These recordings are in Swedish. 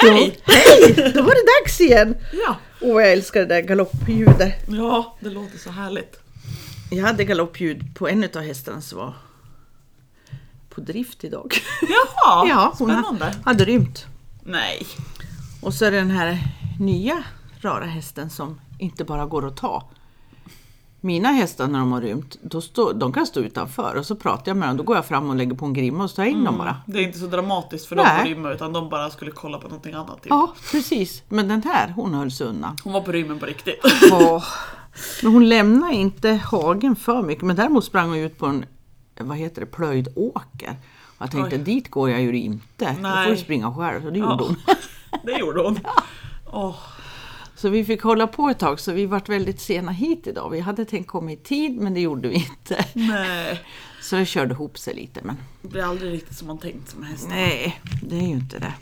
Hej! Hej! Då var det dags igen! Ja. Åh, jag älskar det där galoppljudet. ja, det låter så härligt. Jag hade galoppljud på en av hästarna som var på drift idag. Jaha, Ja, hon spännande. hade rymt. Nej. Och så är det den här nya rara hästen som inte bara går att ta. Mina hästar när de har rymt, då stå, de kan stå utanför och så pratar jag med dem. Då går jag fram och lägger på en grimma och så tar jag in dem bara. Det är inte så dramatiskt för dem Nej. att rymma utan de bara skulle kolla på någonting annat. Typ. Ja, precis. Men den här, hon höll sig undan. Hon var på rymmen på riktigt. Ja. Men hon lämnade inte hagen för mycket. Men däremot sprang hon ut på en vad heter det, plöjd åker. Och jag tänkte, Oj. dit går jag ju inte. Då får Nej. du springa själv. Och det gjorde Ja. hon. Det gjorde hon. Åh, Så vi fick hålla på ett tag, så vi vart väldigt sena hit idag. Vi hade tänkt komma i tid, men det gjorde vi inte. nej. Så det körde ihop sig lite, men Det blir aldrig riktigt som man tänkt som häst. nej, det är ju inte det.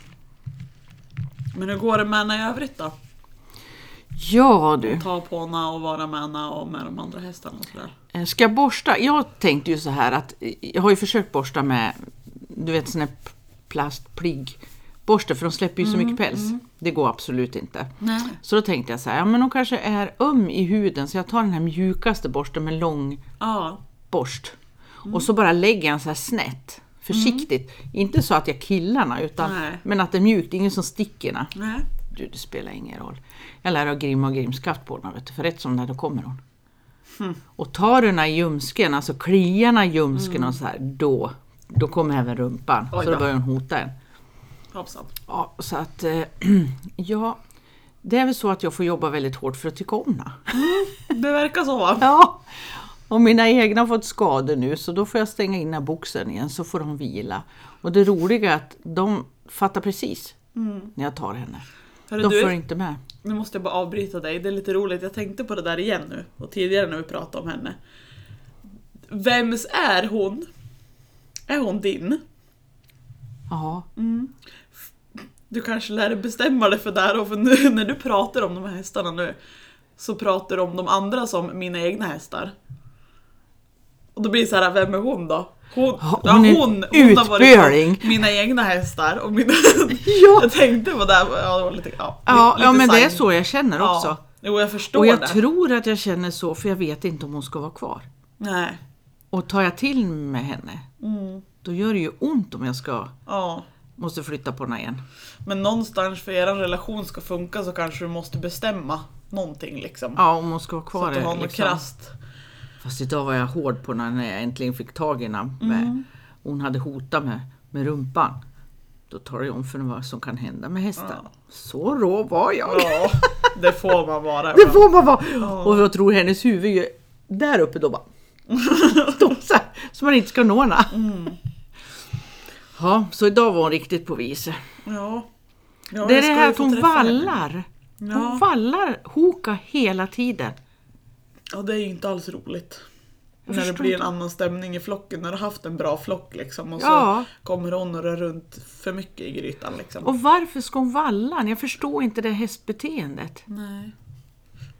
Men hur går det med henne i övrigt då? Ja du, Ta på henne och vara med henne och med de andra hästarna och sådär. eh, ska jag borsta? Jag tänkte ju så här att eh, jag har ju försökt borsta med, du vet sån här p- plastpligborste, för de släpper ju så mycket päls. Det går absolut inte. Nej. Så då tänkte jag så här, ja men hon kanske är öm i huden så jag tar den här mjukaste borsten med lång Ja. borst. Och så bara lägger jag den så här snett, försiktigt. Inte så att jag killarna utan Nej. men att det är mjukt, ingen som sticker. Nej. Du, det spelar ingen roll. Jag lär ha grimma och grimskaft på den, vet du, för rätt som det då kommer hon. Och tar du den här ljumsken, alltså kliarna i ljumsken och så här, då, då kommer även rumpan. Oj så då då. börjar hon hota en. Hoppsan. Ja, så att, eh, ja, det är väl så att jag får jobba väldigt hårt för att tycka om henne. Det verkar så va? Ja, och mina egna har fått skador nu så då får jag stänga in boxen igen så får de vila. Och det roliga är att de fattar precis när jag tar henne. Hörru, De du, får inte med. Nu måste jag bara avbryta dig, det är lite roligt. Jag tänkte på det där igen nu, och tidigare när vi pratade om henne. Vems är hon? Är hon din? Ja, Du kanske lär dig bestämma dig för där och för nu när du pratar om de här hästarna nu så pratar du om de andra som mina egna hästar. Och då blir det så här, vem är hon då? Hon, Ja, ja, hon hon, hon har varit mina egna hästar och mina... Ja. jag tänkte på det, här, ja, det var lite... Ja, ja, lite ja men det är så jag känner också. Ja. Jo, jag förstår Och jag det. tror att jag känner så för jag vet inte om hon ska vara kvar. Nej. Och tar jag till med henne, Mm. då gör det ju ont om jag ska, Ja. Måste flytta på henne igen. Men någonstans för er relation ska funka så kanske du måste bestämma någonting liksom. Ja, om hon ska vara så kvar. att du har något liksom. krasst. Fast idag var jag hård på henne när jag äntligen fick tag i henne. Med, Hon hade hotat mig med rumpan. Då tar jag om för vad som kan hända med hästar. Ja. Så rå var jag. Ja, det får man vara. Det får man vara! Och jag tror hennes huvud är där uppe då bara. Står så, här, så man inte ska nå henne. Mm. Ja, så idag var hon riktigt på viset. Ja. ja det är det här att hon henne. vallar. Hon Ja. vallar hoka hela tiden. Ja, det är ju inte alls roligt. Jag när det blir en annan stämning i flocken, när du har haft en bra flock liksom och Ja. så kommer hon och rör runt för mycket i grytan liksom. Och varför ska hon valla? Jag förstår inte det hästbeteendet. Nej.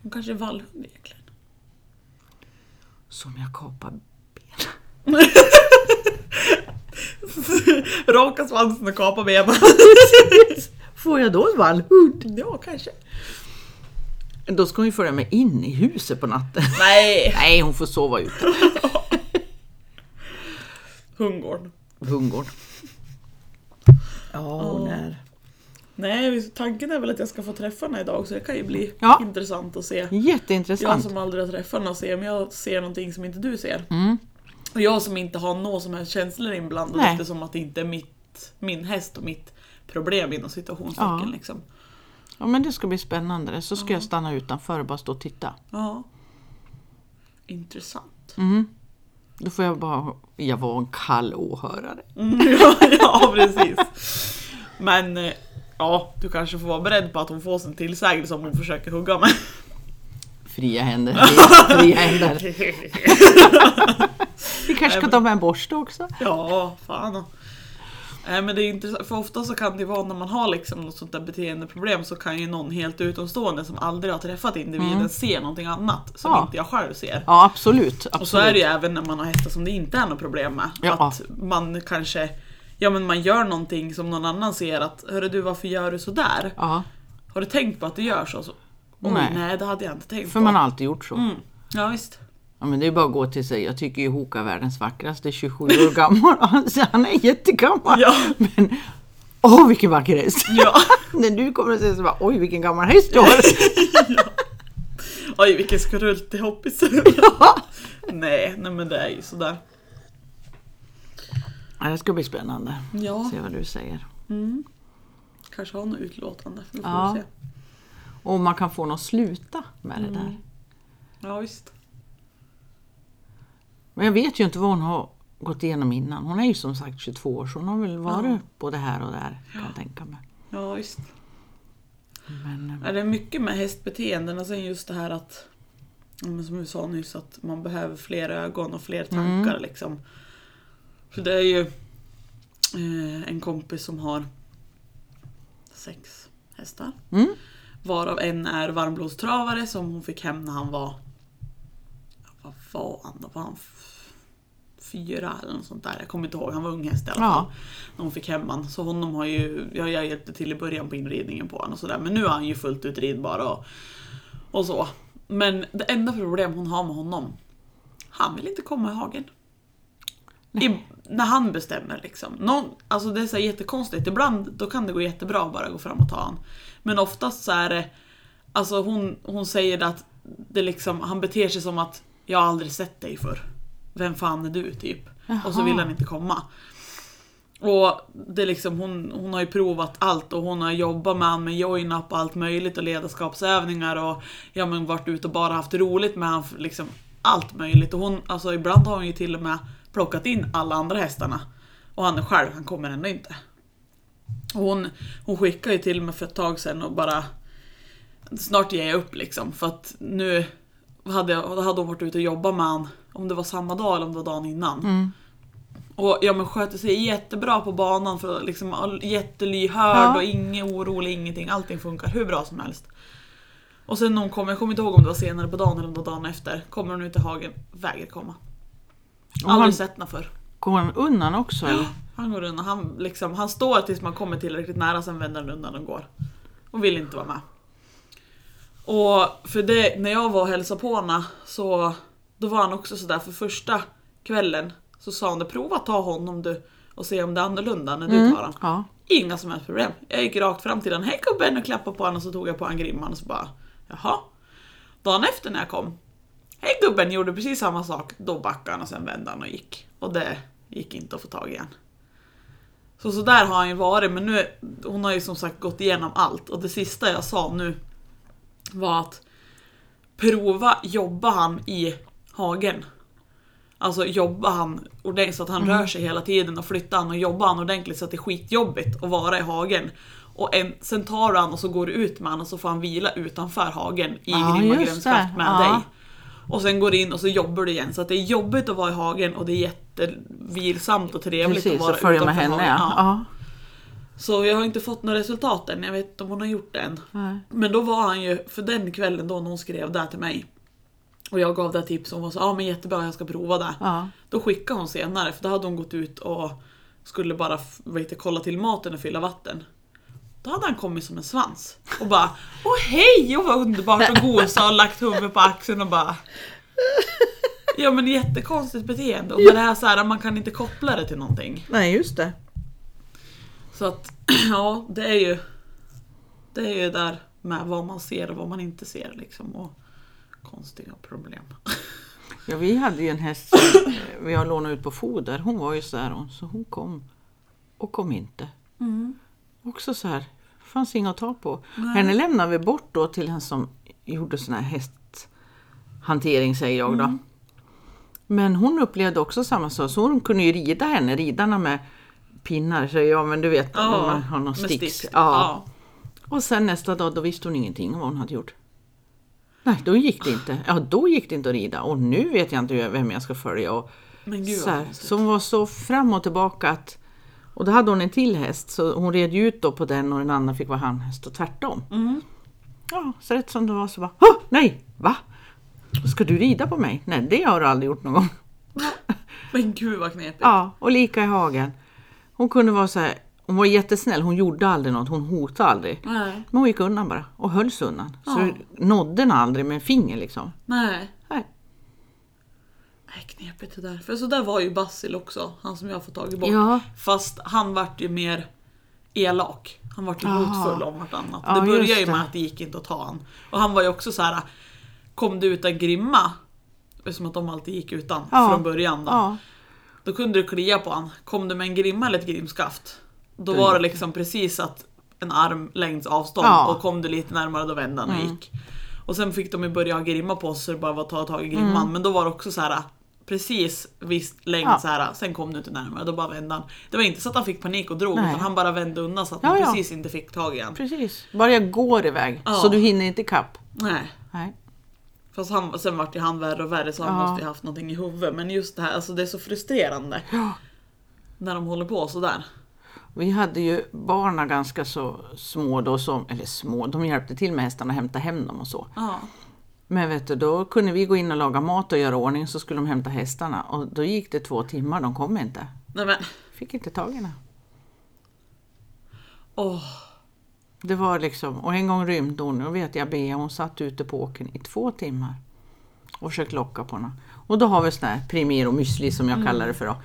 Hon kanske är vallhund egentligen. Som jag kapar Raka svansen och kapa benen. Får jag då en vallhund? ja, kanske. Då ska hon ju följa med in i huset på natten. Nej! Nej, hon får sova ute. Hundgården. Hundgården. Ja, hon är... Nej, tanken är väl att jag ska få träffa henne idag så det kan ju bli Ja. intressant att se. Jag Jätteintressant. som aldrig har träffat henne och se om jag ser någonting som inte du ser. Mm. Och jag som inte har några som helst känslor inblandade Nej. eftersom att det inte är mitt, min häst och mitt problem inom situationstecken. Ja. Liksom. Ja, men det ska bli spännande. Så ska jag stanna utanför och bara stå och titta. Ja. Intressant. Mm. Då får jag bara... Jag var en kall åhörare. Mm, ja, ja, precis. Men eh, ja, du kanske får vara beredd på att hon får sin tillsägelse om hon försöker hugga mig. Fria händer. Fria händer. Vi kanske ska ta med en borste också. Ja, fan. Nej men det är intressant, för ofta så kan det vara när man har liksom något sånt där beteendeproblem så kan ju någon helt utomstående som aldrig har träffat individen se någonting annat som Ja. inte jag själv ser. Ja, absolut. absolut. Och så är det ju även när man har hästar som det inte är något problem med. Ja. Att man kanske ja men man gör någonting som någon annan ser att Hörru du varför gör du sådär? Ja, Har du tänkt på att du gör så? Oj, Nej. nej. det hade jag inte tänkt för på. man har alltid gjort så. mm. Ja visst. Ja, men det är bara att gå till sig. Jag tycker ju Hoka är världens vackraste, 27 år gammal. Alltså, han är jättegammal. Ja. Men åh vilken vacker häst! Ja. När du kommer att säga så bara, oj vilken gammal häst du har. Oj vilken skrult i hoppisen. ja. nej, nej men det är ju sådär. Ja, Det ska bli spännande. Ja. Se vad du säger. Mm. Kanske har något utlåtande. Får Ja. se. Och man kan få någon att sluta med det där. Ja visst. Men jag vet ju inte vad hon har gått igenom innan. Hon är ju som sagt 22 år så hon har väl varit Ja. både här och där kan jag tänka mig. Ja visst. Men, eh, Ja, Det är mycket med hästbeteenden och sen just det här att ja, som vi sa nyss att man behöver fler ögon och fler tankar liksom. För det är ju eh, en kompis som har sex hästar. mm, Varav en är varmblodstravare som hon fick hem när han var... Vad var han då? Var han fyra eller något sånt där? Jag kommer inte ihåg. Han var ung häst i alla Ja. fall. När hon fick hem han. Så honom har ju... Ja, jag hjälpte till i början på inridningen på honom och sådär. Men nu är han ju fullt ut ridbar och, och så. Men det enda problem hon har med honom. Han vill inte komma i hagen. I, när han bestämmer liksom. Någon, alltså det är så jättekonstigt. Ibland då kan det gå jättebra att bara gå fram och ta han. Men oftast så är det, alltså hon, hon säger att det liksom, han beter sig som att jag har aldrig sett dig för. Vem fan är du typ? Och så Jaha. vill han inte komma. Och det är liksom, hon, hon har ju provat allt och hon har jobbat med han med join-up och allt möjligt och ledarskapsövningar och ja men varit ute och bara haft roligt med han, liksom allt möjligt. Och hon, alltså ibland har hon ju till och med plockat in alla andra hästarna. Och han är själv, han kommer ändå inte. Och hon, hon skickade ju till mig för ett tag sedan och bara Snart ger jag upp liksom för att nu hade, jag, då hade hon varit ute och jobbat med han om det var samma dag eller om det var dagen innan. mm. Och ja men sköter sig jättebra på banan för liksom jättelyhörd Ja. och ingen orolig, ingenting. Allting funkar hur bra som helst. Och sen när hon kom, jag kommer inte ihåg om det var senare på dagen eller om det var dagen efter, kommer hon ut i hagen, vägrar komma. Och Aldrig han, sett henne förr. går han undan också eller? Han går undan, han, liksom, han står tills man kommer tillräckligt nära, sen vänder han undan och går. Och vill inte vara med. Och för det, när jag var och hälsade på henne så då var han också sådär för första kvällen så sa han det, prova att ta honom du och se om det är annorlunda när du tar honom. Ja. Inga som helst problem. Jag gick rakt fram till den, hej gubben och klappade på honom och så tog jag på honom grimman och så bara jaha. Dagen efter när jag kom, hej gubben gjorde precis samma sak. Då backade han och sen vände han och gick. Och det gick inte att få tag i igen. Så, så där har han ju varit men nu, hon har ju som sagt gått igenom allt och det sista jag sa nu var att prova jobba han i hagen. Alltså jobba han ordentligt så att han rör sig hela tiden och flyttar han och jobbar han ordentligt så att det är skitjobbigt att vara i hagen. Och en, sen tar du han och så går du ut med han och så får han vila utanför hagen i Ja, gränskraft det. med Ja. dig. Och sen går in och så jobbar du igen så att det är jobbigt att vara i hagen och det är jättevilsamt och trevligt Precis, att vara följa med utanför henne hagen. ja. ja. Så jag har inte fått några resultat än, jag vet inte om hon har gjort det än. Nej. Men då var han ju, för den kvällen då när hon skrev det till mig och jag gav det tips och hon ja ah, men jättebra jag ska prova det. Ja. Då skickade hon senare för då hade hon gått ut och skulle bara heter, kolla till maten och fylla vatten. Då hade han kommit som en svans och bara Åh hej och vad underbart och gosa och lagt huvudet på axeln och bara Ja men jättekonstigt beteende och med det här så här, man kan inte koppla det till någonting. Nej, just det. Så att ja, det är ju Det är ju där med vad man ser och vad man inte ser liksom och konstiga problem. Ja, vi hade ju en häst som eh, vi har lånat ut på foder. Hon var ju så här så hon kom och kom inte. Också så här, fanns inget att ta på. Henne lämnade vi bort då till en som gjorde sån här hästhantering säger jag då. Men hon upplevde också samma sak, så hon kunde ju rida henne, ridarna med pinnar. Så ja men du vet, om man har någon sticks. sticks. Ja. Och sen nästa dag då visste hon ingenting om vad hon hade gjort. Nej, då gick det inte. Ja, då gick det inte att rida. Och nu vet jag inte vem jag ska följa. Och gud så, här, så hon var så fram och tillbaka att och då hade hon en till häst så hon red ut då på den och den andra fick vara handhäst och tvärtom. Mm. Ja, så rätt som det var så bara Åh, nej, va? Ska du rida på mig? Nej, det har du aldrig gjort någon gång. Men gud vad knepigt. Ja, och lika i hagen. Hon kunde vara så här, hon var jättesnäll, hon gjorde aldrig något, hon hotade aldrig. Nej. Men hon gick undan bara och höll sig undan. Så Ja. nådde den aldrig med finger liksom. Nej. Nej. Knepigt det där. För så där var ju Basil också, han som jag har fått tag i bort. Ja. Fast han vart ju mer elak. Han vart ju Aha. hotfull om vartannat. Ja, det började ju med att det gick inte att ta han. Och han var ju också så här. kom du utan grimma? Som att de alltid gick utan Ja. från början då. Ja. Då kunde du klia på han. Kom du med en grimma eller ett grimskaft? Då var det liksom precis att en arm längds avstånd Ja. och kom du lite närmare då vände han och Mm. gick. Och sen fick de ju börja ha grimma på sig så det bara var att ta tag i grimman. Men då var det också så här precis viss längd. Ja. så här. sen kom du inte närmare, då bara vände han. Det var inte så att han fick panik och drog Nej. utan han bara vände undan så att Ja, man ja. precis inte fick tag i han. Precis. Bara jag går iväg Ja. så du hinner inte ikapp. Nej. Nej. Fast han, sen vart ju han värre och värre så han Ja. måste ju haft någonting i huvudet. Men just det här, alltså det är så frustrerande. Ja. När de håller på sådär. Vi hade ju barnen ganska så små då, som, eller små, de hjälpte till med hästarna och hämta hem dem och så. Men vet du, då kunde vi gå in och laga mat och göra ordning så skulle de hämta hästarna och då gick det två timmar, de kom inte. Nej men, Fick inte tag i henne. åh. Det var liksom, och en gång rymde hon, och vet jag Bea, hon satt ute på åkern i två timmar och försökte locka på henne. Och då har vi sån här Primero Müsli som jag kallar det för då.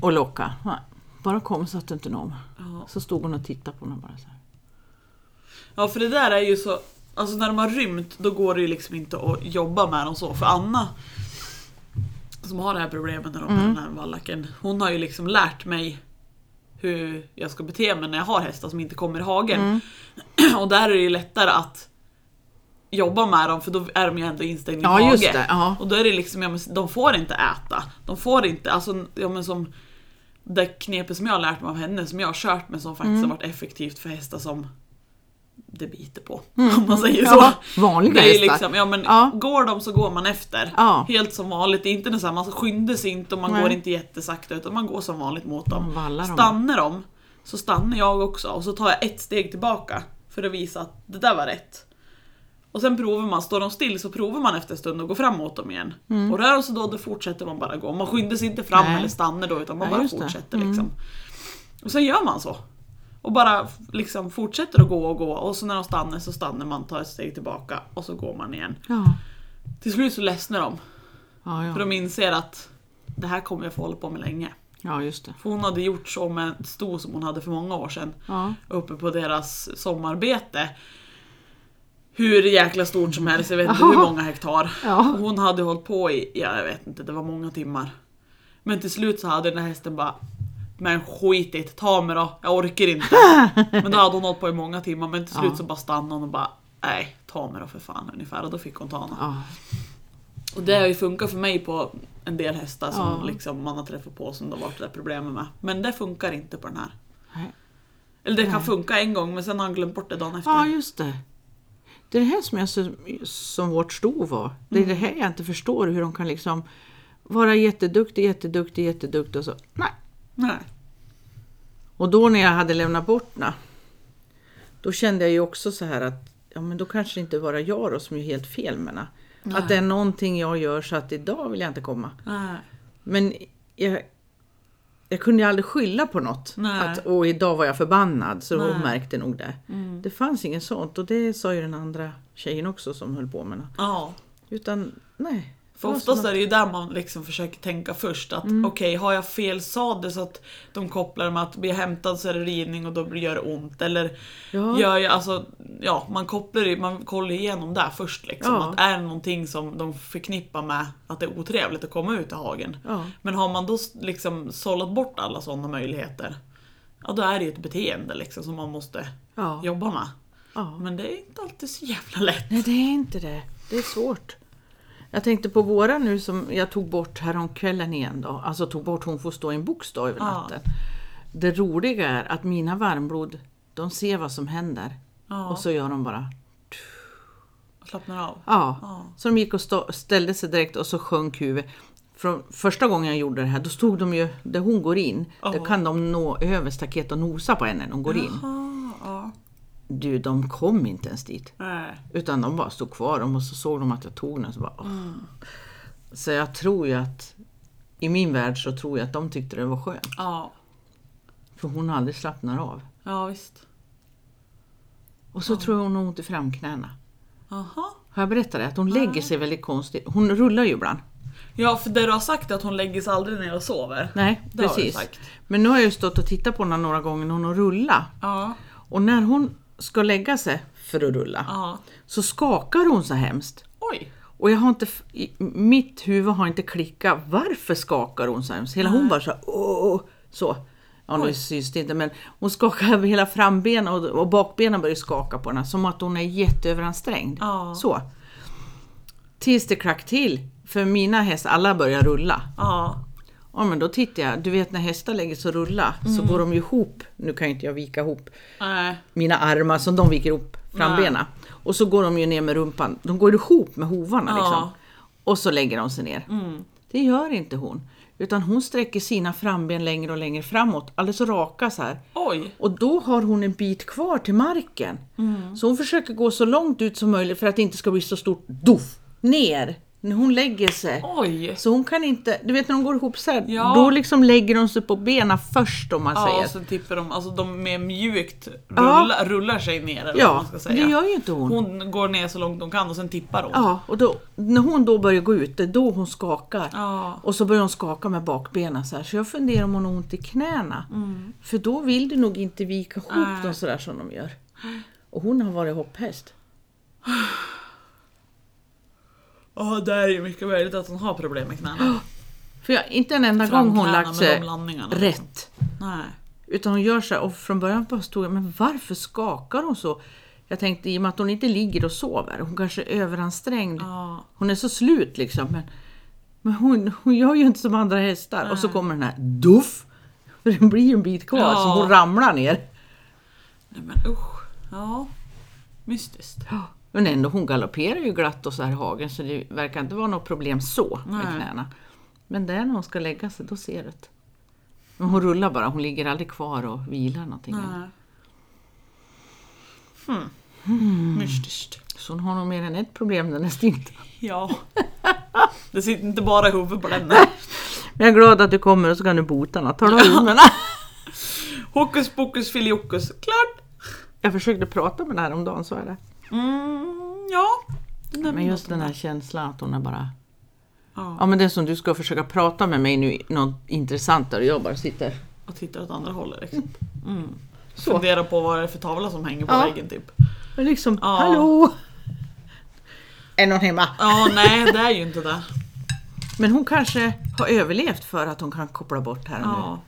Och locka. Nej, bara kom så att det inte någon. Ja. Så stod hon och tittade på henne bara så här. Ja för det där är ju så, alltså när de har rymt då går det ju liksom inte att jobba med dem så. För Anna, som har det här problemet när de har den här vallacken, hon har ju liksom lärt mig hur jag ska bete mig när jag har hästar som inte kommer i hagen. Och där är det ju lättare att jobba med dem för då är de ju ändå instängda i Ja, hage. just det. Och då är det liksom, ja, men de får inte äta. De får inte, alltså ja, men som det knepet som jag har lärt mig av henne, som jag har kört med som faktiskt Mm. har varit effektivt för hästar som det biter på. Om man säger så. Mm. Ja, vanliga det är liksom, ja, men Ja. Går de så går man efter. Ja. Helt som vanligt. Det är inte så man skyndar sig inte och man Nej. går inte jättesakta utan man går som vanligt mot dem. Vallar dem. Stannar de så stannar jag också och så tar jag ett steg tillbaka för att visa att det där var rätt. Och sen provar man, står de still så provar man efter en stund och går fram mot dem igen. Och rör de sig då, då fortsätter man bara gå. Man skyndar sig inte fram Nej. eller stannar då utan man Nej, bara fortsätter Mm. liksom. Och sen gör man så. Och bara liksom fortsätter att gå och gå och så när de stannar så stannar man, tar ett steg tillbaka och så går man igen. Ja, Till slut så ledsnar de. ja, För ja. de inser att det här kommer jag få hålla på med länge. ja just det. För hon hade gjort så med ett sto som hon hade för många år sedan. Ja. Uppe på deras sommarbete. Hur jäkla stort som helst, jag vet inte hur många hektar. Hon hade hållit på i, ja, jag vet inte, det var många timmar. Men till slut så hade den här hästen bara men skitigt, ta mig då, jag orkar inte. Men då hade hon hållit på i många timmar men till slut så bara stannade hon och bara nej, ta mig då för fan ungefär. Och då fick hon ta henne. Och det har ju funkat för mig på en del hästar som Ja. liksom man har träffat på som det har varit det där problemet med. Men det funkar inte på den här. Nej. Eller det kan Nej. funka en gång men sen har han glömt bort det dagen efter. ja, just det. Det är det här som, jag, som vårt sto var. Det är det här jag inte förstår, hur de kan liksom vara jätteduktig, jätteduktig, jätteduktig och så nej. Nej. Och då när jag hade lämnat bort henne, då kände jag ju också så här att ja, men då kanske det inte bara jag då som är helt fel med henne. Att det är någonting jag gör så att idag vill jag inte komma. Nej. Men jag, jag kunde ju aldrig skylla på något. Nej. Att åh, idag var jag förbannad, så hon märkte nog det. Mm. Det fanns inget sånt och det sa ju den andra tjejen också som höll på med henne. Ja. Utan nej. För det oftast är det ju där man liksom försöker tänka först att Mm. okej, har jag fel sadel så att de kopplar med att bli hämtad så är det ridning och då gör det ont. Eller Ja. gör jag, alltså, ja, man kopplar ju- man kollar igenom där först liksom. Ja. Att är det någonting som de förknippar med att det är otrevligt att komma ut i hagen. Ja. Men har man då liksom sållat bort alla sådana möjligheter, ja då är det ju ett beteende liksom som man måste jobba med. ja. Men det är inte alltid så jävla lätt. Nej, det är inte det. Det är svårt. Jag tänkte på våra nu som jag tog bort häromkvällen igen då. Alltså tog bort hon får stå i en box då över Ja. natten. Det roliga är att mina varmblod, de ser vad som händer. Ja, Och så gör de bara slappnar av. Ja, Ja. så de gick och stå, ställde sig direkt och så sjönk huvudet. Från första gången jag gjorde det här, då stod de ju där hon går in. Ja. Där kan de nå över staket och nosa på henne när hon går in. Jaha, ja. Du, de kom inte ens dit. Nej. Utan de bara stod kvar och så såg de att jag tog den. Så, bara. Mm. så jag tror ju att i min värld så tror jag att de tyckte det var skönt. Ja. För hon aldrig slappnar av. Ja, visst. Och så tror jag hon har ont i framknäna. Aha. Har jag berättat det? Att hon lägger sig väldigt konstigt. Hon rullar ju ibland. Ja, för det du har sagt är att hon lägger sig aldrig ner och sover. Nej, Det precis. Men nu har jag ju stått och tittat på henne några gånger när hon har rullat. Ja. Och när hon ska lägga sig för att rulla Ja. så skakar hon så hemskt. Oj. Och jag har inte, mitt huvud har inte klickat. Varför skakar hon så hemskt? Hela hon bara så åh, så. Ja, nu syns det inte men hon skakar över hela frambenen och, och bakbenen börjar skaka på henne. Som att hon är jätteöveransträngd. Ja. Så. Tills det klack till. För mina hästar, alla börjar rulla. Ja. Ja men då tittar jag, du vet när hästar lägger sig och rulla så går de ju ihop. Nu kan inte jag vika ihop Nej. mina armar som de viker ihop frambenen. Och så går de ju ner med rumpan, de går ihop med hovarna Ja. liksom. Och så lägger de sig ner. Det gör inte hon. Utan hon sträcker sina framben längre och längre framåt, alldeles raka så här. Oj. Och då har hon en bit kvar till marken. Så hon försöker gå så långt ut som möjligt för att det inte ska bli så stort doff ner när hon lägger sig. Oj. Så hon kan inte, du vet när de går ihop så här, Ja. då liksom lägger de sig på benen först om man Ja, säger. och så tippar de, alltså de med mjukt rullar, rullar sig ner eller vad Ja, man ska säga. det gör ju inte hon. Hon går ner så långt hon kan och sen tippar hon. Ja, och då, när hon då börjar gå ut, det är då hon skakar. Ja. Och så börjar hon skaka med bakbenen så här. Så jag funderar om hon har ont i knäna. Mm. För då vill du nog inte vika ihop Nej. dem sådär som de gör. Och hon har varit hopphäst. Ja, det är ju mycket möjligt att hon har problem med knäna. För jag, inte en enda gång hon lagt sig liksom. rätt. Nej. Utan hon gör så här, och från början bara stod jag, men varför skakar hon så? Jag tänkte i och med att hon inte ligger och sover, hon kanske är överansträngd. Ja. Hon är så slut liksom. Men, men hon, hon gör ju inte som andra hästar. Och så kommer den här duff. För det blir ju en bit kvar Ja. så hon ramlar ner. Nej men usch. Ja. Mystiskt. Men ändå, hon galopperar ju glatt och så här i hagen så det verkar inte vara något problem så med Nej. knäna. Men där när hon ska lägga sig, då ser det. Men hon rullar bara, hon ligger aldrig kvar och vilar någonting. Nej. Hmm. Mystiskt. Så hon har nog mer än ett problem den är stint. Ja. Det sitter inte bara i huvudet på den. Men jag är glad att du kommer och så kan du bota henne. Du ja. Hokus pokus filiokus. Klart! Jag försökte prata med det här om dagen, så är det. Mm, ja. Nej, Men just den här känslan att hon är bara... Ja. Ja men det är som du ska försöka prata med mig nu, något intressant där och jag bara sitter... Och tittar åt andra hållet liksom. Mm. Så. Fundera på vad det är för tavla som hänger på Ja. väggen typ. Och liksom, Ja. hallå! Är någon hemma? Ja, nej det är ju inte det. Men hon kanske har överlevt för att hon kan koppla bort här och nu. Ja.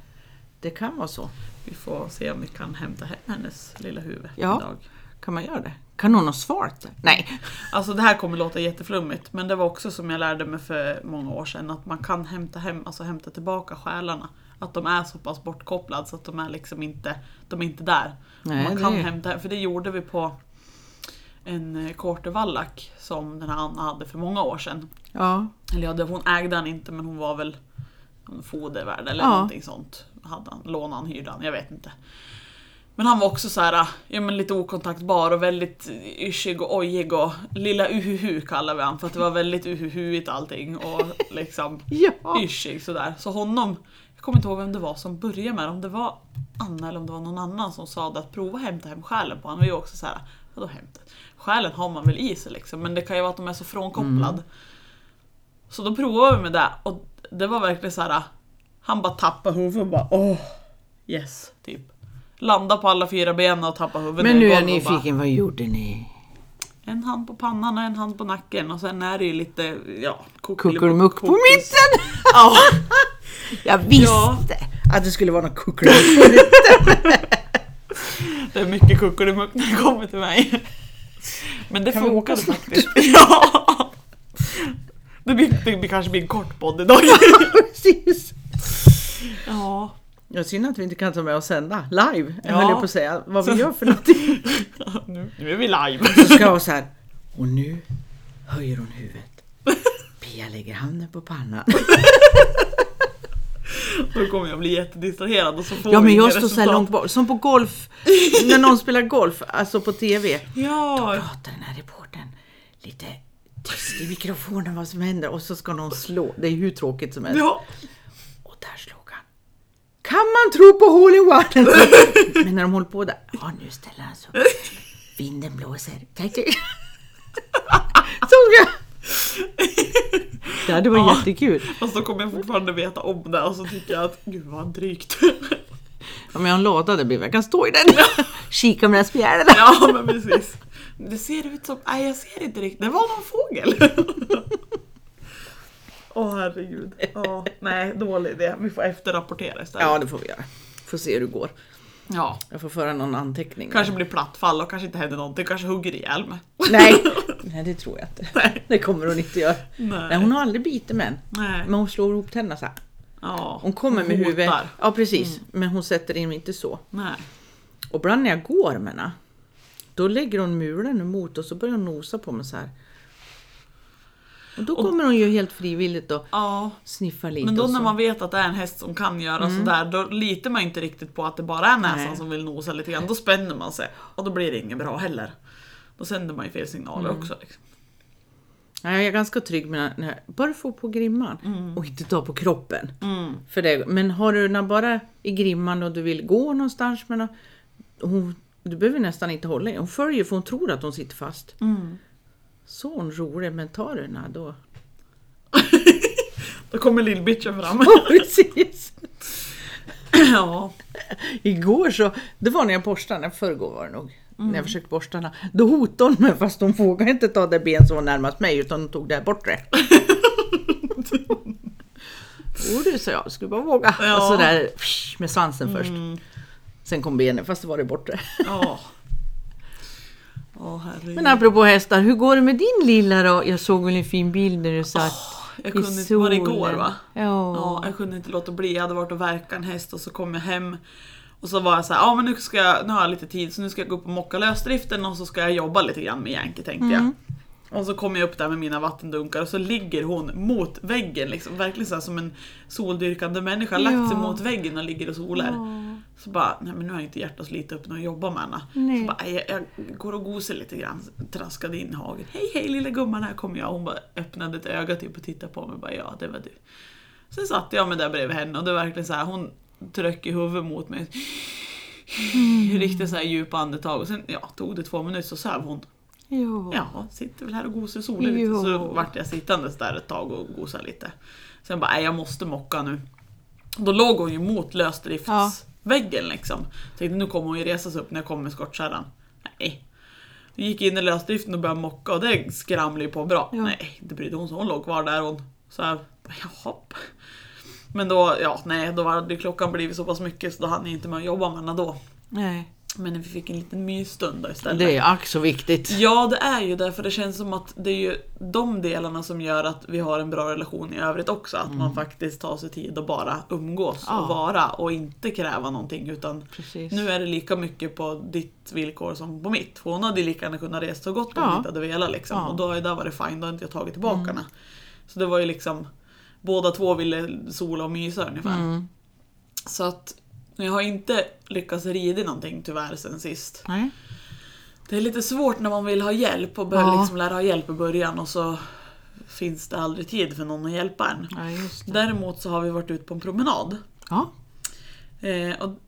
Det kan vara så. Vi får se om vi kan hämta hem hennes lilla huvud Ja. idag. Kan man göra det? Kan hon ha svarat det? Nej. Alltså det här kommer låta jätteflummigt men det var också som jag lärde mig för många år sedan att man kan hämta hem, alltså hämta tillbaka själarna. Att de är så pass bortkopplade så att de är liksom inte, de är inte där. Nej, man det kan är- hämta för det gjorde vi på en eh, quartervallack som den här Anna hade för många år sedan. Ja. Eller ja, det- hon ägde han inte men hon var väl fodervärd eller Ja. någonting sånt. Hade han, lånade han, hyrde han, jag vet inte. Men han var också så här, ja, men lite okontaktbar och väldigt yschig och ojig och lilla uhuhu kallar vi han för att det var väldigt uhuhuigt allting och liksom Ja. yschig sådär. Så honom, jag kommer inte ihåg vem det var som började med det, om det var Anna eller om det var någon annan som sa att prova hämta hem själen på honom. Och jag också så här, vadå hämta? Själen har man väl i sig liksom, men det kan ju vara att de är så frånkopplad. Så då provade vi med det och det var verkligen så här. han bara tappade huvudet och bara åh, yes, typ. Landa på alla fyra benen och tappa huvudet Men nu är jag nyfiken, vad gjorde ni? En hand på pannan och en hand på nacken och sen är det ju lite, ja, Kuckelimuck på mitten! Ja, Jag visste Ja. att det skulle vara något kuckelimuck på mitten. det är mycket kuckelimuck när det kommer till mig. Men det funkade snart? faktiskt. Ja. Det, blir, det blir kanske blir en kort podd idag. Precis. Ja. Ja, synd att vi inte kan ta med och sända live, Ja. höll jag på att säga. Vad vi gör för någonting. Nu, nu är vi live. Så ska jag vara så här. Och nu höjer hon huvudet. Pia lägger handen på pannan. Då kommer jag bli jättedistraherad och så får Ja men jag står så långt bort, som på golf, när någon spelar golf, alltså på TV. Ja, Pratar den här reportern lite tyst i mikrofonen vad som händer och så ska någon slå. Det är hur tråkigt som helst. ja. Och där han. Kan man tro på hole in one? Men när de håller på där, ja nu ställer han sig upp. Vinden blåser. Såg jag? Det hade varit Ja. jättekul. Fast då kommer jag fortfarande veta om det och så tycker jag att gud vad drygt. Om jag har en låda där bredvid, jag kan stå i den. Kika med spjälorna. Ja men precis. Det ser ut som, nej jag ser inte riktigt, det var någon fågel. Herregud. Ja, nej, dålig idé. Vi får efterrapportera istället. Ja, det får vi göra. Får se hur det går. ja. Jag får föra någon anteckning. Kanske blir plattfall och kanske inte händer någonting, kanske hugger ihjäl mig. Nej. Nej, det tror jag inte. Nej. Det kommer hon inte göra. Nej. Nej, hon har aldrig bitit män. Nej. Men hon slår ihop tänderna så här. Ja. Hon kommer med huvudet. Ja, precis. Men hon sätter in inte så. Nej. Och ibland när jag går med henne, då lägger hon mulen emot och så börjar hon nosa på mig så här. Och då kommer hon ju helt frivilligt och Ja. sniffar lite. Men då och när man vet att det är en häst som kan göra sådär, då litar man inte riktigt på att det bara är näsan Nej. som vill nosa lite grann. Då spänner man sig och då blir det inget bra heller. Då sänder man ju fel signaler också. Liksom. Ja, jag är ganska trygg med när jag bara få på grimman och inte ta på kroppen. Mm. För det, men har du den bara i grimman och du vill gå någonstans med hon, du behöver nästan inte hålla i. Hon följer för hon tror att hon sitter fast. Mm. Så hon rolig, men tar du den då... Då kommer lillbitchen fram. Precis! ja. Igår så, det var när jag borstade förrgår var det nog. När Mm. jag försökte borsta den. Då hotade hon mig fast hon vågade inte ta det ben som var närmast mig utan hon tog det här bortre. Jo du, sa jag, skulle bara våga. Ja. Och så där psh, med svansen först. Mm. Sen kom benen fast det var det bortre. Ja. Herregud. Men apropå hästar, hur går det med din lilla då? Jag såg väl en fin bild när du satt jag i kunde inte, var det igår solen. va? Ja. Ja, jag kunde inte låta bli. Jag hade varit och verkat en häst och så kom jag hem. Och så var jag så här, ja men nu, ska jag, nu har jag lite tid så nu ska jag gå upp och mocka lösdriften och så ska jag jobba lite grann med Yankee tänkte jag. Och så kommer jag upp där med mina vattendunkar och så ligger hon mot väggen, liksom, verkligen så som en soldyrkande människa, lagt sig Ja. mot väggen och ligger och solar. Ja. Så bara, nej men nu har jag inte hjärtat att slita upp när jag jobbar med henne. Nej. Så bara, "Nej, jag, jag går och gosar lite grann, traskade in i hagen. Hej hej lilla gumman, här kommer jag. Hon bara öppnade ett öga typ och tittade på mig och bara, ja det var du. Sen satte jag mig där bredvid henne och det var verkligen så här, hon tryckte huvudet mot mig. Riktigt så här djupa andetag och sen ja, tog det två minuter så söv hon. Ja. Ja, sitter väl här och gosar i solen lite. Så Jo. vart jag sittandes där ett tag och gosade lite. Sen bara, nej jag måste mocka nu. Då låg hon ju mot lösdriftsväggen liksom. Tänkte nu kommer hon ju resa sig upp när jag kommer med skottkärran. Nej. Jag gick in i lösdriften och började mocka och det skramlade ju på bra. Ja. Nej, inte brydde hon sig. Hon låg kvar där hon. Så här, jaha. Men då, ja nej, då hade klockan blivit så pass mycket så då hann jag inte med att jobba med henne då. Nej. Men vi fick en liten mysstund istället. Det är ack så viktigt. Ja, det är ju det, för det känns som att det är ju de delarna som gör att vi har en bra relation i övrigt också. Att man faktiskt tar sig tid att bara umgås Ja. och vara och inte kräva någonting. Utan Precis. nu är det lika mycket på ditt villkor som på mitt. För hon hade ju lika gärna kunnat resa så gott hon Ja. inte hade velat liksom. Ja. Och då har det varit fine, då har inte jag tagit tillbaka henne. Så det var ju liksom, båda två ville sola och mysa ungefär. Mm. Så att jag har inte lyckats rida någonting tyvärr sen sist. Nej. Det är lite svårt när man vill ha hjälp och börja Ja. liksom lära ha hjälp i början och så finns det aldrig tid för någon att hjälpa en. Ja. Däremot så har vi varit ute på en promenad. Ja. Eh, och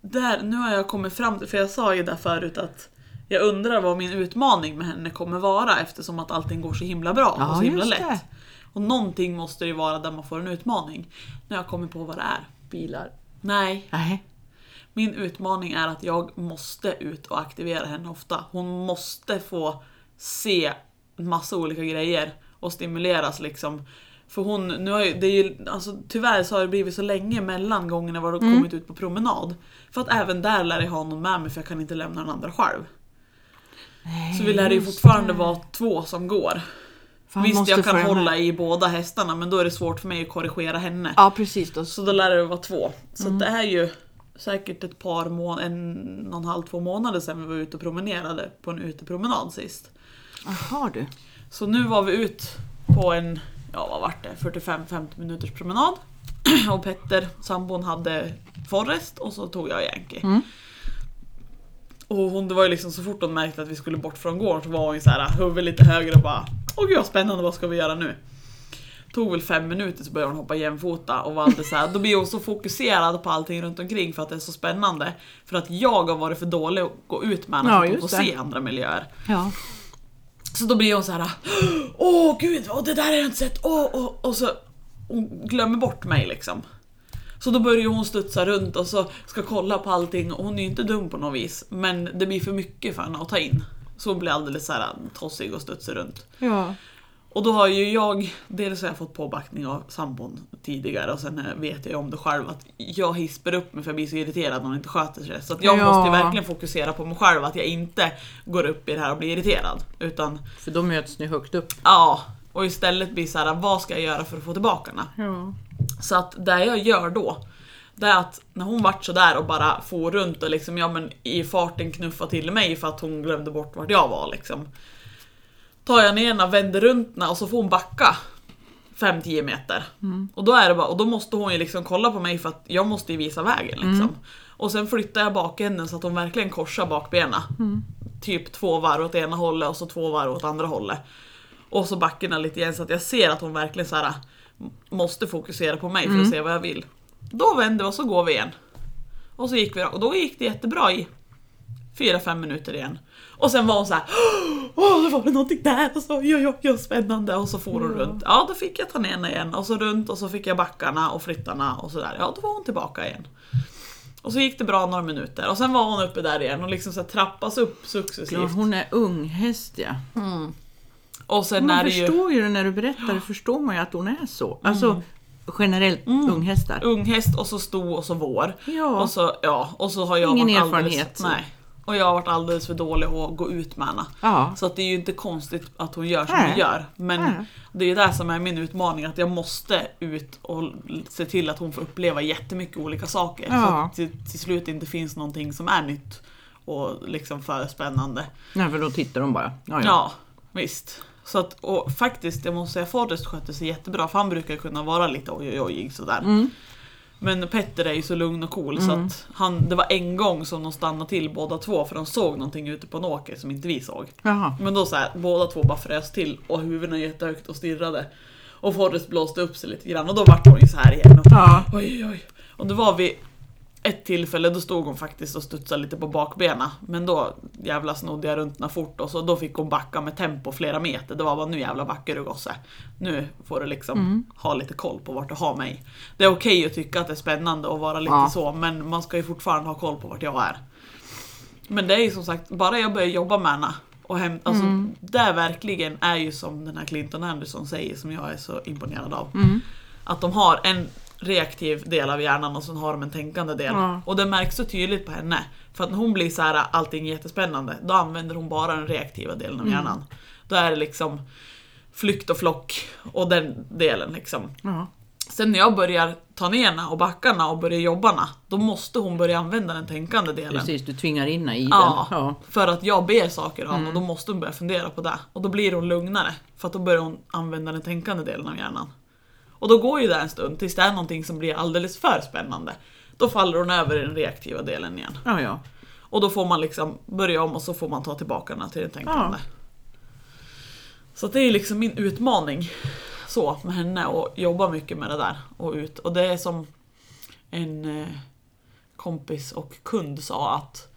där, nu har jag kommit fram till, för jag sa ju där förut att jag undrar vad min utmaning med henne kommer vara eftersom att allting går så himla bra Ja, och så himla lätt. det. Och någonting måste det ju vara där man får en utmaning. Nu har jag kommit på vad det är. Bilar. Nej, Nej. min utmaning är att jag måste ut och aktivera henne ofta. Hon måste få se massa olika grejer och stimuleras liksom. För hon, nu har ju, det är ju, alltså, tyvärr så har det blivit så länge mellan gångerna var de kommit ut på promenad. För att även där lär jag ha någon med mig för jag kan inte lämna den andra själv. Nej, Så vi lär ju fortfarande vara två som går. Visst jag kan hålla i båda hästarna men då är det svårt för mig att korrigera henne. Ja, precis. Då. Så då lär det vara två. Så Mm. det är ju säkert ett par månader, en och en halv, två månader sedan vi var ute och promenerade på en utepromenad sist. Jaha du. Så nu var vi ut på en, ja vad vart det, 45-50 minuters promenad. Och Petter, sambon, hade Forrest och så tog jag Yankee. Mm. Och hon, det var ju liksom så fort hon märkte att vi skulle bort från gården så var hon så här huvudet lite högre och bara Åh gud vad spännande, vad ska vi göra nu? Tog väl fem minuter så började hon hoppa jämfota och var alltid så här, då blir hon så fokuserad på allting runt omkring för att det är så spännande. För att jag har varit för dålig att gå ut med henne Ja, för att se andra miljöer. Ja. Så då blir hon så här. åh gud, åh, det där har jag inte sett, åh, åh, och så hon glömmer bort mig liksom. Så då börjar hon studsa runt och så ska kolla på allting och hon är ju inte dum på något vis. Men det blir för mycket för henne att ta in. Så hon blir alldeles så här tossig och studsar runt. ja. Och då har ju jag, dels har jag fått påbackning av sambon tidigare och sen eh, vet jag om det själv att jag hisper upp mig för jag blir så irriterad när hon inte sköter sig. Så jag Ja. måste verkligen fokusera på mig själv, att jag inte går upp i det här och blir irriterad. Utan För då möts ni högt upp. Ja, och istället blir så här, vad ska jag göra för att få tillbaka henne? Ja. Så att det jag gör då, det är att när hon vart sådär och bara for runt och liksom, ja men i farten knuffa till mig för att hon glömde bort vart jag var liksom. Tar jag ner henne, vänder runt henne och så får hon backa 5-10 meter. Och, då är det bara, och då måste hon ju liksom kolla på mig för att jag måste ju visa vägen liksom. Och sen flyttar jag bakänden så att hon verkligen korsar bakbenen. Typ två varv åt ena hållet och så två varv åt andra hållet. Och så backarna lite igen så att jag ser att hon verkligen så här måste fokusera på mig för att se vad jag vill. Då vänder vi och så går vi igen. Och så gick vi och då gick det jättebra i 4-5 minuter igen. Och sen var hon så här. Åh, det var det någonting där och så oj, oj, oj, spännande och så for hon runt. Ja, då fick jag ta ner henne igen och så runt och så fick jag backarna och flyttarna och sådär. Ja, då var hon tillbaka igen. Och så gick det bra några minuter och sen var hon uppe där igen och liksom så trappas upp successivt. Ja, hon är ung häst ja. Och sen Man är det ju förstår ju det när du berättar, det förstår man ju att hon är så. Alltså generellt unghästar. unghäst och så sto och så vår. Ja. Och så, ja, och så har jag Ingen varit erfarenhet. Alldeles, nej. Och jag har varit alldeles för dålig att gå ut med henne. Ja. Så att det är ju inte konstigt att hon gör som Nej. hon gör. Men Nej. det är det som är min utmaning, att jag måste ut och se till att hon får uppleva jättemycket olika saker. Så Ja. att till, till slut inte finns någonting som är nytt och liksom för spännande. Nej, för då tittar de bara. Ja, Ja, ja. visst. Så att, och faktiskt, jag måste säga Forrest skötte sig jättebra för han brukar kunna vara lite oj oj sådär. Mm. Men Petter är ju så lugn och cool så att han, det var en gång som de stannade till båda två för de såg någonting ute på en åker som inte vi såg. Jaha. Men då så här, båda två bara frös till och huvudena jättehögt och stirrade. Och Forrest blåste upp sig lite grann och då vart hon ju så här igen. Och, Ja. Oj oj. Och det var vid ett tillfälle, då stod hon faktiskt och studsade lite på bakbenen. Men då jävla snodde jag runt henne fort och så då fick hon backa med tempo flera meter. Det var bara nu jävla backar du gosse. Nu får du liksom ha lite koll på vart du har mig. Det är okej att tycka att det är spännande att vara lite Ja. så, men man ska ju fortfarande ha koll på vart jag är. Men det är ju som sagt, bara jag börjar jobba med henne och hämta, alltså det verkligen är ju som den här Clinton Anderson säger som jag är så imponerad av. Att de har en reaktiv del av hjärnan och sen har de en tänkande del. Ja. Och det märks så tydligt på henne. För att när hon blir så här allting är jättespännande, då använder hon bara den reaktiva delen av hjärnan. Då är det liksom flykt och flock och den delen liksom. Ja. Sen när jag börjar ta ner henne och backarna och börjar jobba henne, då måste hon börja använda den tänkande delen. Precis, du tvingar in henne i Ja, den. Ja. för att jag ber saker av henne och då måste hon börja fundera på det. Och då blir hon lugnare, för att då börjar hon använda den tänkande delen av hjärnan. Och då går ju det en stund tills det är någonting som blir alldeles för spännande. Då faller hon över i den reaktiva delen igen. Ja, ja. Och då får man liksom börja om och så får man ta tillbaka den till den tänkande. Så att det är liksom min utmaning så med henne och jobba mycket med det där och ut. Och det är som en eh, kompis och kund sa att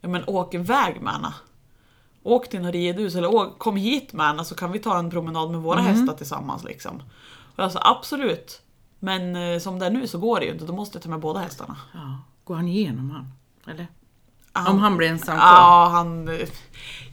ja men åk iväg med henne. Åk till en ridhus eller åk, kom hit med henne så kan vi ta en promenad med våra hästar tillsammans liksom. Sa absolut. Men eh, som det är nu så går det ju inte, då måste jag ta med båda hästarna. ja. Går han igenom han? Eller? Han- Om han blir ensam kvar? Ja, han...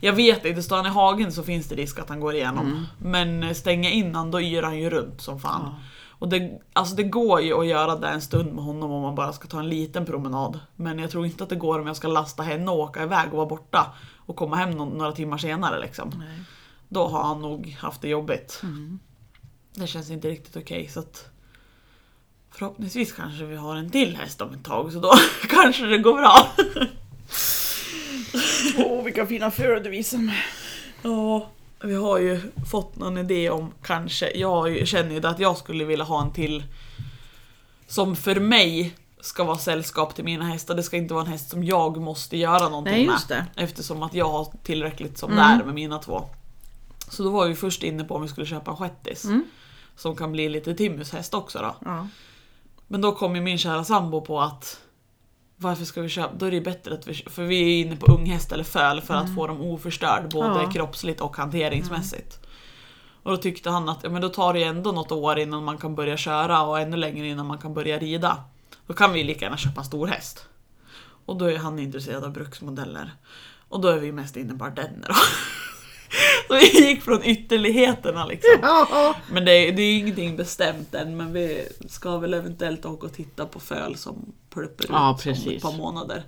Jag vet inte, står han i hagen så finns det risk att han går igenom. Mm. Men stänga in han, då yr han ju runt som fan. Och det, alltså det går ju att göra det en stund med honom om man bara ska ta en liten promenad. Men jag tror inte att det går om jag ska lasta henne och åka iväg och vara borta. Och komma hem nå- några timmar senare liksom. Nej. Då har han nog haft det jobbigt. Mm. Det känns inte riktigt okej så att Förhoppningsvis kanske vi har en till häst om ett tag så då kanske det går bra. Åh, vilka fina förare du visar mig. Ja, vi har ju fått någon idé om kanske, jag känner ju att jag skulle vilja ha en till som för mig ska vara sällskap till mina hästar. Det ska inte vara en häst som jag måste göra någonting Nej, med. just det. Eftersom att jag har tillräckligt som Mm. det är med mina två. Så då var vi först inne på om vi skulle köpa en shettis. Mm. Som kan bli lite timmushäst också då. Ja. Men då kom ju min kära sambo på att varför ska vi köpa, då är det bättre att vi, för vi är inne på unghäst eller föl för att få dem oförstörd både Mm. Ja. Mm. kroppsligt och hanteringsmässigt. Och då tyckte han att ja, men då tar det ändå något år innan man kan börja köra och ännu längre innan man kan börja rida. Då kan vi lika gärna köpa stor häst. Och då är han intresserad av bruksmodeller. Och då är vi mest inne på ardenner. Så vi gick från ytterligheterna liksom. Ja. Men det är, det är ingenting bestämt än men vi ska väl eventuellt åka och titta på föl som plupper ut Ja, om precis. ett par månader.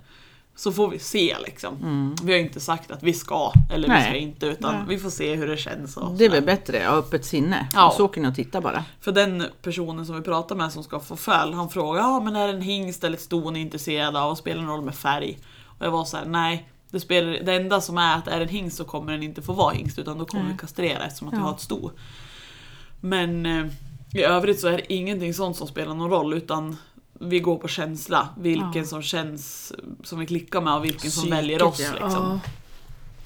Så får vi se liksom. Vi har inte sagt att vi ska eller vi Mm. Nej. ska inte utan Nej. vi får se hur det känns. Och Det är väl bättre ha öppet sinne. Ja. Och så och tittar bara. För den personen som vi pratar med som ska få föl, han frågar ja men är det en hingst eller ett sto ni är intresserade av och spelar någon roll med färg? Och jag var så här: nej. Det, spelar, det enda som är att är det en hingst så kommer den inte få vara hingst utan då kommer vi kastrera eftersom att vi Ja. har ett sto. Men eh, i övrigt så är det ingenting sånt som spelar någon roll utan vi går på känsla. Vilken Ja. som känns som vi klickar med och vilken som Psyket, väljer oss. ja. Liksom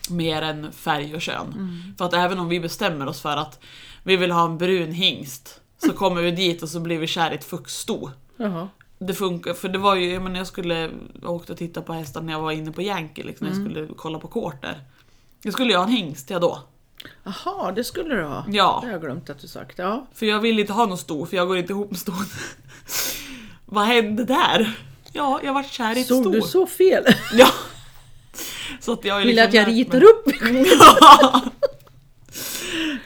mer än färg och kön. Mm. För att även om vi bestämmer oss för att vi vill ha en brun hingst så kommer vi dit och så blir vi kär i ett fuxsto. Det funkar, för det var ju, jag, menar, jag skulle åkte och titta på hästar när jag var inne på Yankee, liksom, när Mm. jag skulle kolla på quarter. Jag skulle ju ha en hingst jag då. Jaha, det skulle du ha. Ja. Det har jag glömt att du sagt. Ja. För jag vill inte ha någon sto, för jag går inte ihop med ston. Vad hände där? Ja, jag vart kär i ett Såg du så fel? Ja. Så att jag har Vill liksom att jag ritar mig- upp?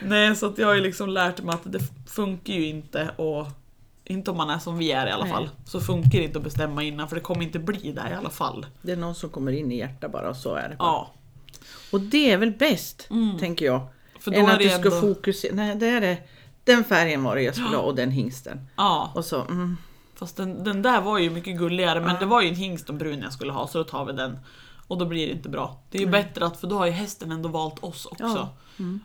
Nej, så att jag har ju liksom lärt mig att det funkar ju inte och inte om man är som vi är i alla Nej. fall. Så funkar det inte att bestämma innan för det kommer inte bli där i alla fall. Det är någon som kommer in i hjärtat bara och så är det. bara. Ja. Och det är väl bäst, tänker jag. Mm. För då än att du ska ändå- fokusera. Nej, det är det. Den färgen var det jag skulle ha och den hingsten. Ja, Och så, mm, fast den, den där var ju mycket gulligare men det var ju en hingst och brun jag skulle ha så då tar vi den. Och då blir det inte bra. Det är ju bättre att, för då har ju hästen ändå valt oss också. Ja.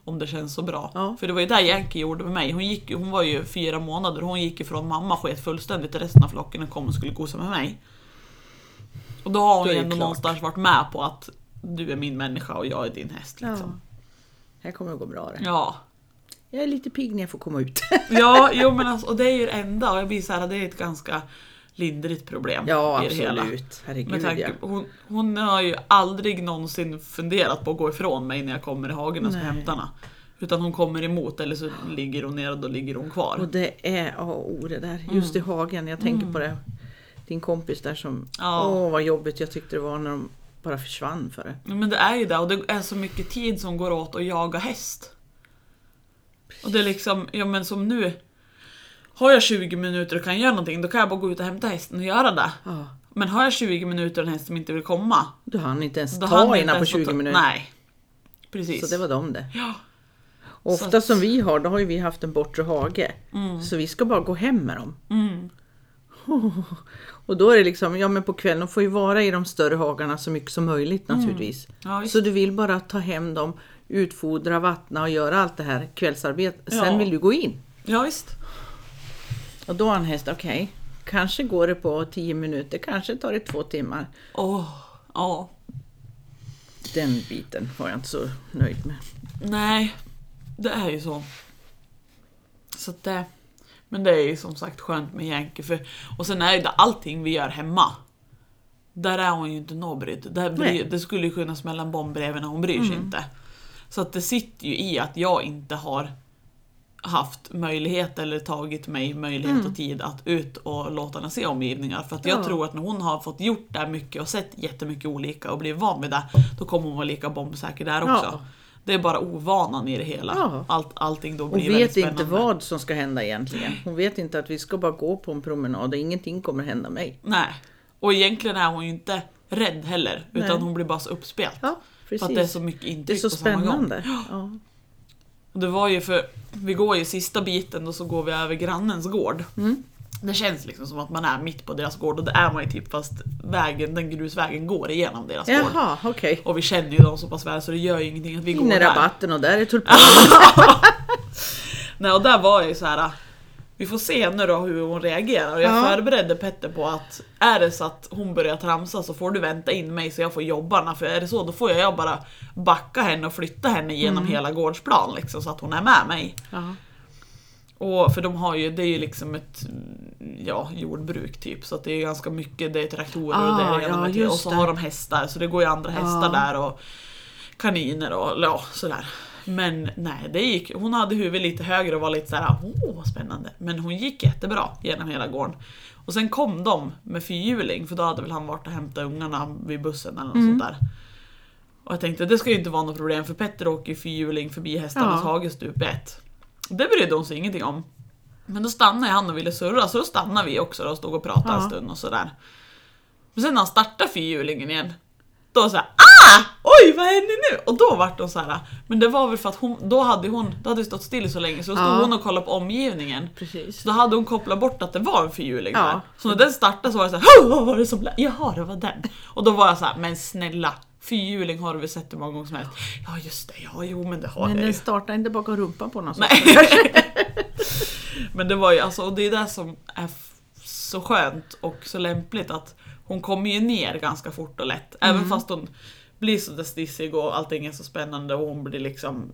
Om det känns så bra. Ja. För det var ju där Yankee gjorde med mig. Hon, gick, hon var ju fyra månader hon gick ifrån mamma sket fullständigt resten av flocken och kom och skulle gosa med mig. Och då har hon Då ju det ändå klart. någonstans varit med på att du är min människa och jag är din häst. ja. Liksom. Här kommer det gå bra det. Ja. Jag är lite pigg när jag får komma ut. Ja, jo men alltså, och det är ju det enda och jag blir så här, det är ett ganska lindrigt problem ja, i det hela. absolut. Med Herregud tanke, ja. hon, hon har ju aldrig någonsin funderat på att gå ifrån mig när jag kommer i hagen och ska hämta henne. Utan hon kommer emot eller så ligger hon ner och då ligger hon kvar. Och det är A och O det där. Just i hagen. Jag tänker på det. Din kompis där som... Mm. Ja. Åh vad jobbigt jag tyckte det var när de bara försvann för det. Men det är ju det och det är så mycket tid som går åt att jaga häst. Och det är liksom, ja men som nu. Har jag 20 minuter och kan göra någonting då kan jag bara gå ut och hämta hästen och göra det. Ja. Men har jag 20 minuter och en häst som inte vill komma. Du hann inte ens Då ta inte på ens få 20 ta- minuter. Nej. Precis. Så det var de det. Ja. Och ofta att- som vi har, då har ju vi haft en bortre hage. Så vi ska bara gå hem med dem. Mm. Och då är det liksom, ja men på kvällen, de får ju vara i de större hagarna så mycket som möjligt naturligtvis. Mm. Ja, så du vill bara ta hem dem, utfodra, vattna och göra allt det här kvällsarbetet. Sen Ja. vill du gå in. ja visst. Och då har en häst, okej, kanske går det på 10 minuter, kanske tar det två timmar. Åh, ja. Den biten var jag inte så nöjd med. Nej, det är ju så. Så att det... Men det är ju som sagt skönt med Yankee för... Och sen är det allting vi gör hemma. Där är hon ju inte bry, Nej. det skulle ju kunna smälla en bomb bredvid när hon bryr sig inte. Så att det sitter ju i att jag inte har haft möjlighet eller tagit mig möjlighet och tid att ut och låta henne se omgivningar. För att jag Ja. tror att när hon har fått gjort det mycket och sett jättemycket olika och blivit van vid det, då kommer hon vara lika bombsäker där också. Ja. Det är bara ovanan i det hela. Ja. Allt, allting då Hon blir väldigt vet inte vad som ska hända egentligen. Hon vet inte att vi ska bara gå på en promenad och ingenting kommer hända mig. Nej. Och egentligen är hon ju inte rädd heller, utan Nej. hon blir bara så uppspelt. Ja, för att det är så mycket det är intryck så på samma gång. spännande. Och det var ju för, vi går ju sista biten och så går vi över grannens gård. Mm. Det känns liksom som att man är mitt på deras gård och det är man ju typ fast vägen, den grusvägen går igenom deras gård. Jaha, okej. Och vi känner ju dem så pass väl så det gör ju ingenting att vi går In i där. rabatten och där är tulpaner. Nej och där var jag ju så här. Vi får se nu då hur hon reagerar och jag Ja. förberedde Petter på att är det så att hon börjar tramsa så får du vänta in mig så jag får jobba henne, för är det så då får jag bara backa henne och flytta henne genom Mm. hela gårdsplan liksom så att hon är med mig. Ja. Och för de har ju, det är ju liksom ett ja, jordbruk typ så att det är ganska mycket, det är traktorer och det Ah, är ena ja, Och så det. har de hästar så det går ju andra hästar där och kaniner och ja, sådär. Men nej, det gick, hon hade huvudet lite högre och var lite såhär, åh vad spännande. Men hon gick jättebra genom hela gården. Och sen kom de med fyrhjuling, för då hade väl han varit och hämtat ungarna vid bussen eller något Mm. sånt där. Och jag tänkte det ska ju inte vara något problem för Petter åker ju fyrhjuling förbi hästarnas Ja. hage stup i ett. Det brydde hon sig ingenting om. Men då stannade han och ville surra, så då stannade vi också då och stod och pratade en Ja. stund och sådär. Men sen när han startade fyrhjulingen igen, då såhär ah! Oj vad händer nu? Och då vart hon såhär, men det var väl för att hon, då hade hon, då hade stått still så länge så då stod Ja. hon och kollade på omgivningen. Precis. Så då hade hon kopplat bort att det var en fyrhjuling Ja. där. Så när den startade så var det såhär, vad var det som lät? Jaha det var den. Och då var jag såhär, men snälla, fyrhjuling har du väl sett hur många gånger som helst? Ja just det, ja jo men det har Men jag den ju. startar inte bakom rumpan på sätt. Nej. Men det var ju alltså, och det är det som är så skönt och så lämpligt att hon kommer ju ner ganska fort och lätt. Även fast hon blir så stissig och allting är så spännande och hon blir liksom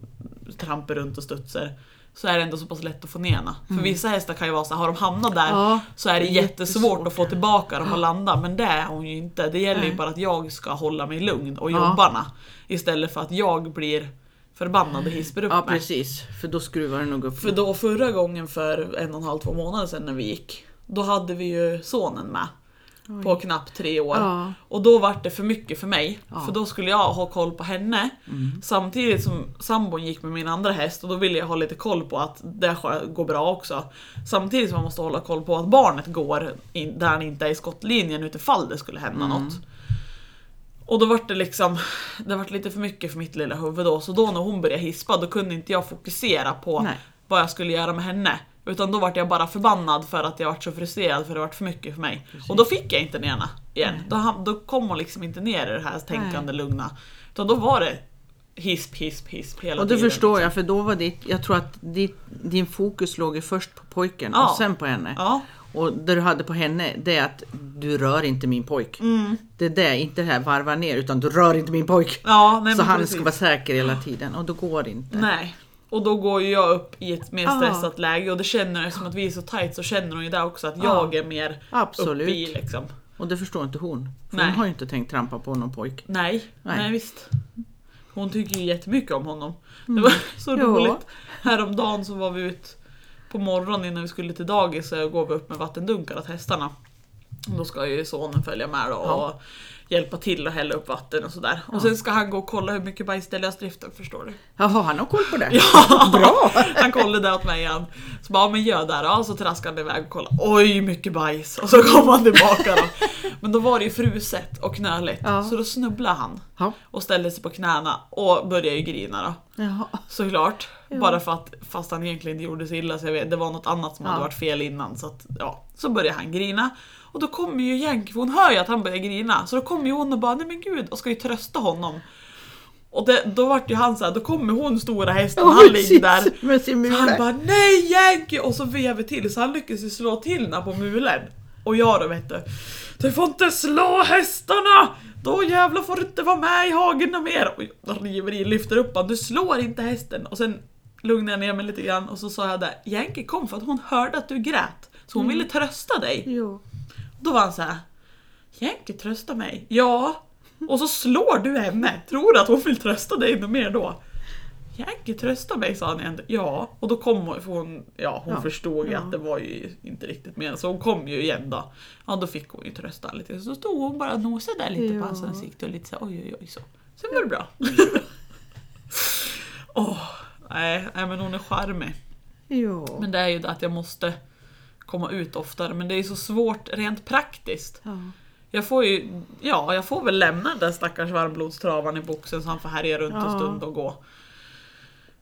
trampar runt och studsar. Så är det ändå så pass lätt att få ner henne. För vissa hästar kan ju vara så har de hamnat där Ja, så är det jättesvårt jättesvårt, att få ja. tillbaka dem och landa. Men det är hon ju inte. Det gäller ju Nej. bara att jag ska hålla mig lugn och Ja. jobbarna. Istället för att jag blir förbannad och hispar upp Ja mig. precis, för då skruvar det nog upp. För då förra gången för en och en halv, två månader sedan när vi gick, då hade vi ju sonen med. På knappt tre år. Ja. Och då var det för mycket för mig. Ja. För då skulle jag ha koll på henne. Samtidigt som sambon gick med min andra häst och då ville jag ha lite koll på att det går bra också. Samtidigt som man måste hålla koll på att barnet går in, där han inte är i skottlinjen utifall det skulle hända något. Och då var det liksom, det var lite för mycket för mitt lilla huvud då. Så då när hon började hispa då kunde inte jag fokusera på Nej. vad jag skulle göra med henne. Utan då vart jag bara förbannad för att jag vart så frustrerad för det vart för mycket för mig. Och då fick jag inte ner henne igen. Då, då kom hon liksom inte ner i det här tänkande lugna. Utan då var det hisp, hisp, hisp hela Och det tiden. förstår liksom. jag, för då var ditt, jag tror att ditt, din fokus låg först på pojken Ja. och sen på henne. Ja, Och det du hade på henne, det är att du rör inte min pojk. Mm. Det är det, inte det här varva ner, utan du rör inte min pojk. ja nej, så han precis. ska vara säker hela tiden och då går det inte. Nej. Och då går ju jag upp i ett mer Ja. stressat läge och det känner eftersom att vi är så tight så känner hon ju det också att Ja. jag är mer Absolut. uppe i liksom. Och det förstår inte hon. För Nej. hon har ju inte tänkt trampa på någon pojk. Nej, nej, Nej. visst. Hon tycker ju jättemycket om honom. Det var så Mm. Ja. roligt. Häromdagen så var vi ut på morgonen innan vi skulle till dagis så går vi upp med vattendunkar åt hästarna. Då ska ju sonen följa med då och hjälpa till att hälla upp vatten och sådär. Och sen ska han gå och kolla hur mycket bajs det är lösdriften, förstår du? Jaha, han har koll på det? Ja, Bra! Han kollade det åt mig igen. Så bara, "Ja, men gör där då. Så traskade han iväg och kollade. Oj, mycket bajs. Och så kom han tillbaka då. Men då var det ju fruset och knöligt. Ja. Så då snubblade han Ja. och ställde sig på knäna och började ju grina då. Jaha. Såklart. Ja. Bara för att, fast han egentligen inte gjorde så illa så jag vet, det var något annat som hade Ja. varit fel innan. Så att, ja. Så började han grina. Och då kommer ju Yankee, för hon hör ju att han börjar grina. Så då kommer ju hon och bara, nej men gud, och ska ju trösta honom. Och det, då vart ju han så här, då kommer hon stora hästen och han ligger där. Med sin Så han mule. bara nej Yankee! Och så vevar till så han lyckas ju slå till henne på mulen. Och jag då vet du. Du får inte slå hästarna! Då jävlar får du inte vara med i hagen mer! Och jag river i, lyfter upp honom. Du slår inte hästen! Och sen lugnade jag ner mig lite grann och så sa jag där Yankee kom för att hon hörde att du grät. Så hon ville trösta dig. Jo. Då var han så här. Yankee trösta mig? Ja. Och så slår du henne. Tror du att hon vill trösta dig ännu mer då? Yankee trösta mig sa han igen. Ja. Och då kom hon, för hon, ja, hon Ja. förstod ju Ja. att det var ju inte riktigt mer. Så hon kom ju igen då. Ja då fick hon ju trösta lite. Så stod hon bara och nosade där lite Ja. på hans ansikte och lite så oj oj oj så. Sen var det bra. Åh, nej, nej men hon är charmig. Jo. Men det är ju det att jag måste komma ut oftare. Men det är så svårt rent praktiskt. Ja. Jag får ju, ja jag får väl lämna den där stackars varmblodstravaren i boxen så han får härja runt en Ja. stund och gå.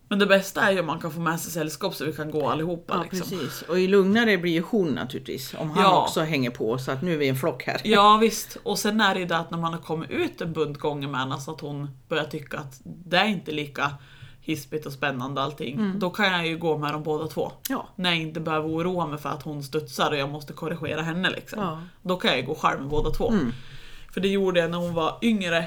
Men det bästa är ju om man kan få med sig sällskap så vi kan gå allihopa. Ja, liksom. precis. Och i lugnare blir ju hon naturligtvis. Om han Ja. också hänger på så att nu är vi en flock här. Ja visst, och sen är det ju det att när man har kommit ut en bunt gånger med henne så att hon börjar tycka att det är inte lika hispigt och spännande allting. Då kan jag ju gå med dem båda två. Ja. När jag inte behöver oroa mig för att hon studsar och jag måste korrigera henne liksom. Ja. Då kan jag ju gå själv med båda två. Mm. För det gjorde jag när hon var yngre.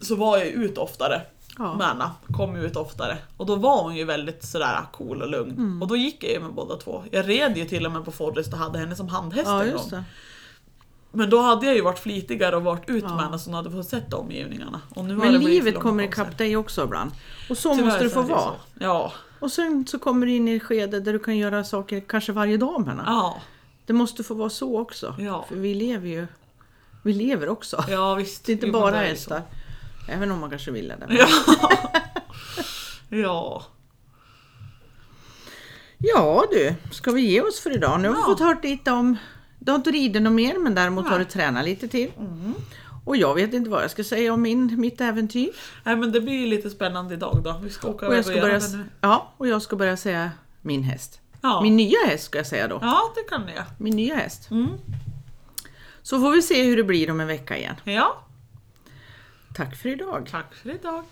Så var jag ute oftare. Ja. Märna kom ut oftare. Och då var hon ju väldigt sådär cool och lugn. Mm. Och då gick jag ju med båda två. Jag red ju till och med på Forrest och hade henne som handhäst Ja, en gång. det. Men då hade jag ju varit flitigare och varit ut Ja. med henne så hon hade fått sett omgivningarna. Och nu Men livet kommer ikapp dig också ibland. Och så Tyvärr måste så få vara. Ja. Och sen så kommer du in i ett skede där du kan göra saker kanske varje dag med henne. Ja. Det måste få vara så också. Ja. För vi lever ju vi lever också. ja, visst. Det är inte Jo, bara hästar. Även om man kanske ville det. Ja. ja. Ja du, ska vi ge oss för idag? Nu har vi Ja. fått hört lite om, du har inte ridit något mer men däremot har Nej. du tränat lite till. Och jag vet inte vad jag ska säga om min, mitt äventyr. Nej men det blir ju lite spännande idag då. Vi ska åka Och jag ska göra börja, nu. ja, och jag ska börja säga min häst. Ja. Min nya häst ska jag säga då. ja, det kan jag. Min nya häst. Mm. Så får vi se hur det blir om en vecka igen. Ja, Tack för idag. tack för idag.